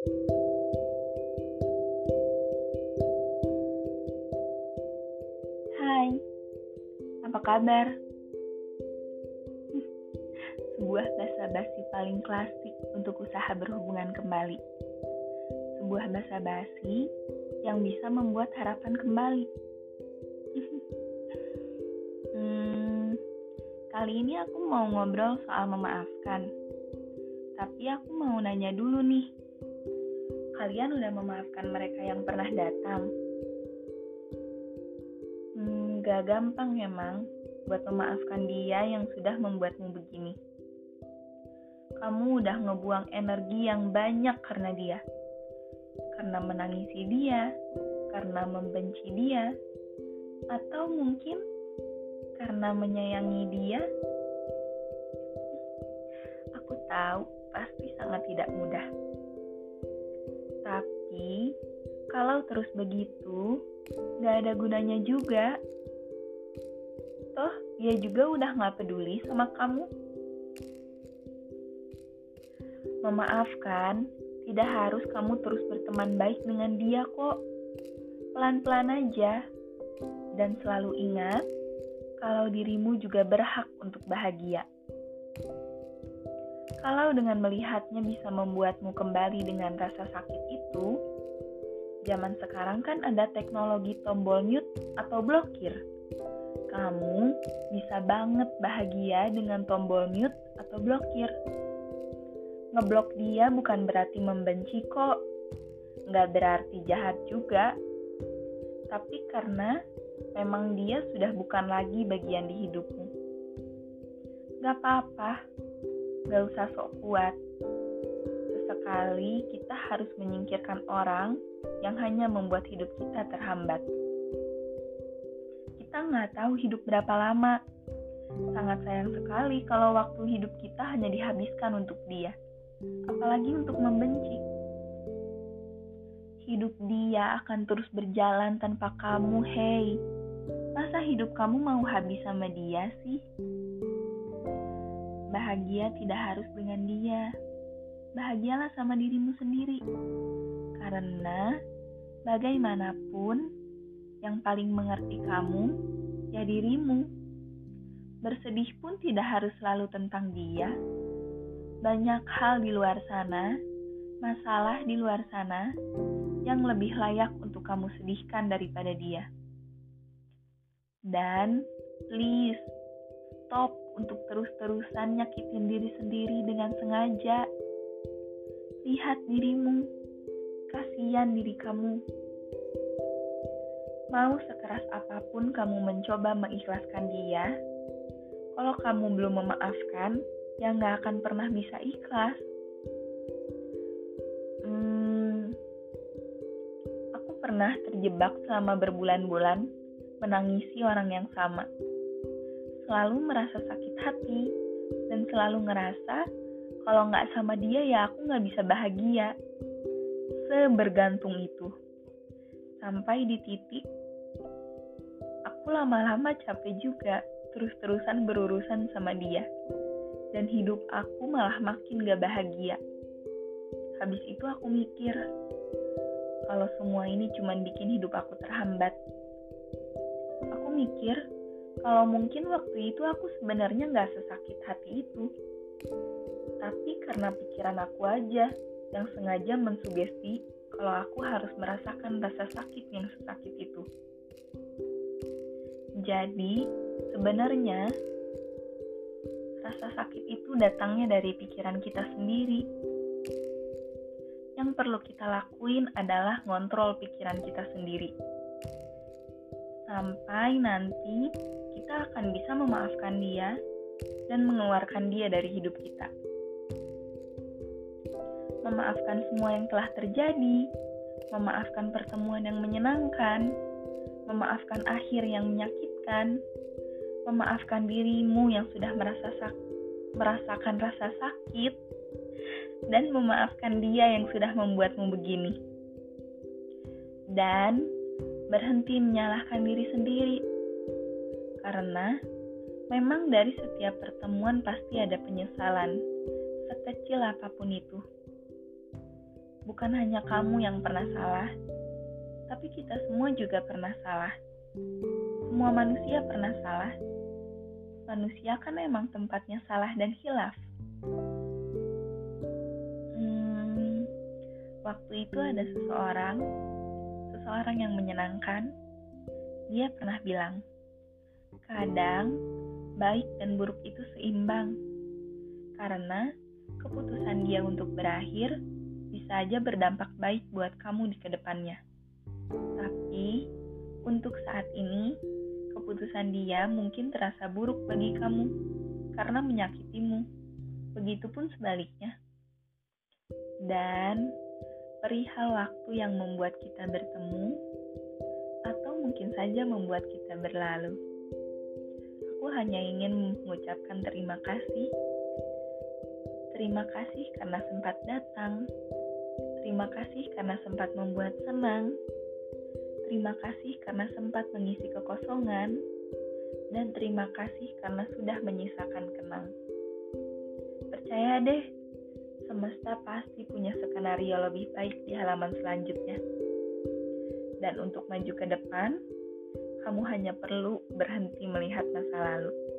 Hai, apa kabar? Sebuah basa-basi paling klasik untuk usaha berhubungan kembali. Sebuah basa-basi yang bisa membuat harapan kembali. hmm, kali ini aku mau ngobrol soal memaafkan. Tapi aku mau nanya dulu nih. Kalian udah memaafkan mereka yang pernah datang? Gak gampang memang buat memaafkan dia yang sudah membuatmu begini. Kamu udah ngebuang energi yang banyak karena dia. Karena menangisi dia, karena membenci dia, atau mungkin karena menyayangi dia. Aku tahu pasti sangat tidak mudah. Kalau terus begitu, gak ada gunanya juga toh dia juga udah gak peduli sama kamu. Memaafkan tidak harus kamu terus berteman baik dengan dia kok. Pelan-pelan aja. Dan selalu ingat kalau dirimu juga berhak untuk bahagia. Kalau dengan melihatnya bisa membuatmu kembali dengan rasa sakit itu, zaman sekarang kan ada teknologi tombol mute atau blokir kamu bisa banget bahagia dengan tombol mute atau blokir. Ngeblok dia bukan berarti membenci kok. Nggak berarti jahat juga. Tapi karena memang dia sudah bukan lagi bagian di hidupmu. Gak apa-apa. Gak usah sok kuat. Sesekali kita harus menyingkirkan orang yang hanya membuat hidup kita terhambat kita nggak tahu hidup berapa lama. Sangat sayang sekali kalau waktu hidup kita hanya dihabiskan untuk dia, apalagi untuk membenci. Hidup dia akan terus berjalan tanpa kamu, hei. Masa hidup kamu mau habis sama dia sih? Bahagia tidak harus dengan dia. Bahagialah sama dirimu sendiri. Karena bagaimanapun yang paling mengerti kamu ya dirimu. Bersedih pun tidak harus selalu tentang dia. Banyak hal di luar sana, masalah di luar sana yang lebih layak untuk kamu sedihkan daripada dia. Dan please, stop untuk terus-terusan nyakitin diri sendiri dengan sengaja. Lihat dirimu, kasihan diri kamu. Mau sekeras apa pun kamu mencoba mengikhlaskan dia, kalau kamu belum memaafkan, ya nggak akan pernah bisa ikhlas. Hmm, aku pernah terjebak selama berbulan-bulan menangisi orang yang sama. Selalu merasa sakit hati dan selalu ngerasa kalau nggak sama dia ya aku nggak bisa bahagia. Sebergantung itu. Sampai di titik aku lama-lama capek juga terus-terusan berurusan sama dia. Dan hidup aku malah makin gak bahagia. Habis itu aku mikir, kalau semua ini cuma bikin hidup aku terhambat. Aku mikir, kalau mungkin waktu itu aku sebenarnya gak sesakit hati itu. Tapi karena pikiran aku aja yang sengaja mensugesti kalau aku harus merasakan rasa sakit yang sesakit itu. Jadi, sebenarnya rasa sakit itu datangnya dari pikiran kita sendiri. Yang perlu kita lakuin adalah ngontrol pikiran kita sendiri. Sampai nanti kita akan bisa memaafkan dia dan mengeluarkan dia dari hidup kita. Memaafkan semua yang telah terjadi, memaafkan pertemuan yang menyenangkan, memaafkan akhir yang menyakitkan, memaafkan dirimu yang sudah merasa sak merasakan rasa sakit, dan memaafkan dia yang sudah membuatmu begini. Dan berhenti menyalahkan diri sendiri, karena memang dari setiap pertemuan pasti ada penyesalan, sekecil apa pun itu. Bukan hanya kamu yang pernah salah, tapi kita semua juga pernah salah. Semua manusia pernah salah. Manusia kan emang tempatnya salah dan hilaf. Hmm, waktu itu ada seseorang, seseorang yang menyenangkan. Dia pernah bilang, kadang baik dan buruk itu seimbang. Karena keputusan dia untuk berakhir bisa aja berdampak baik buat kamu di ke depannya. Tapi untuk saat ini, keputusan dia mungkin terasa buruk bagi kamu karena menyakitimu. Begitupun sebaliknya. Dan perihal waktu yang membuat kita bertemu atau mungkin saja membuat kita berlalu. Aku hanya ingin mengucapkan terima kasih. Terima kasih karena sempat datang. Terima kasih karena sempat membuat senang. Terima kasih karena sempat mengisi kekosongan. Dan terima kasih karena sudah menyisakan kenang. Percaya deh, semesta pasti punya skenario lebih baik di halaman selanjutnya. Dan untuk maju ke depan, kamu hanya perlu berhenti melihat masa lalu.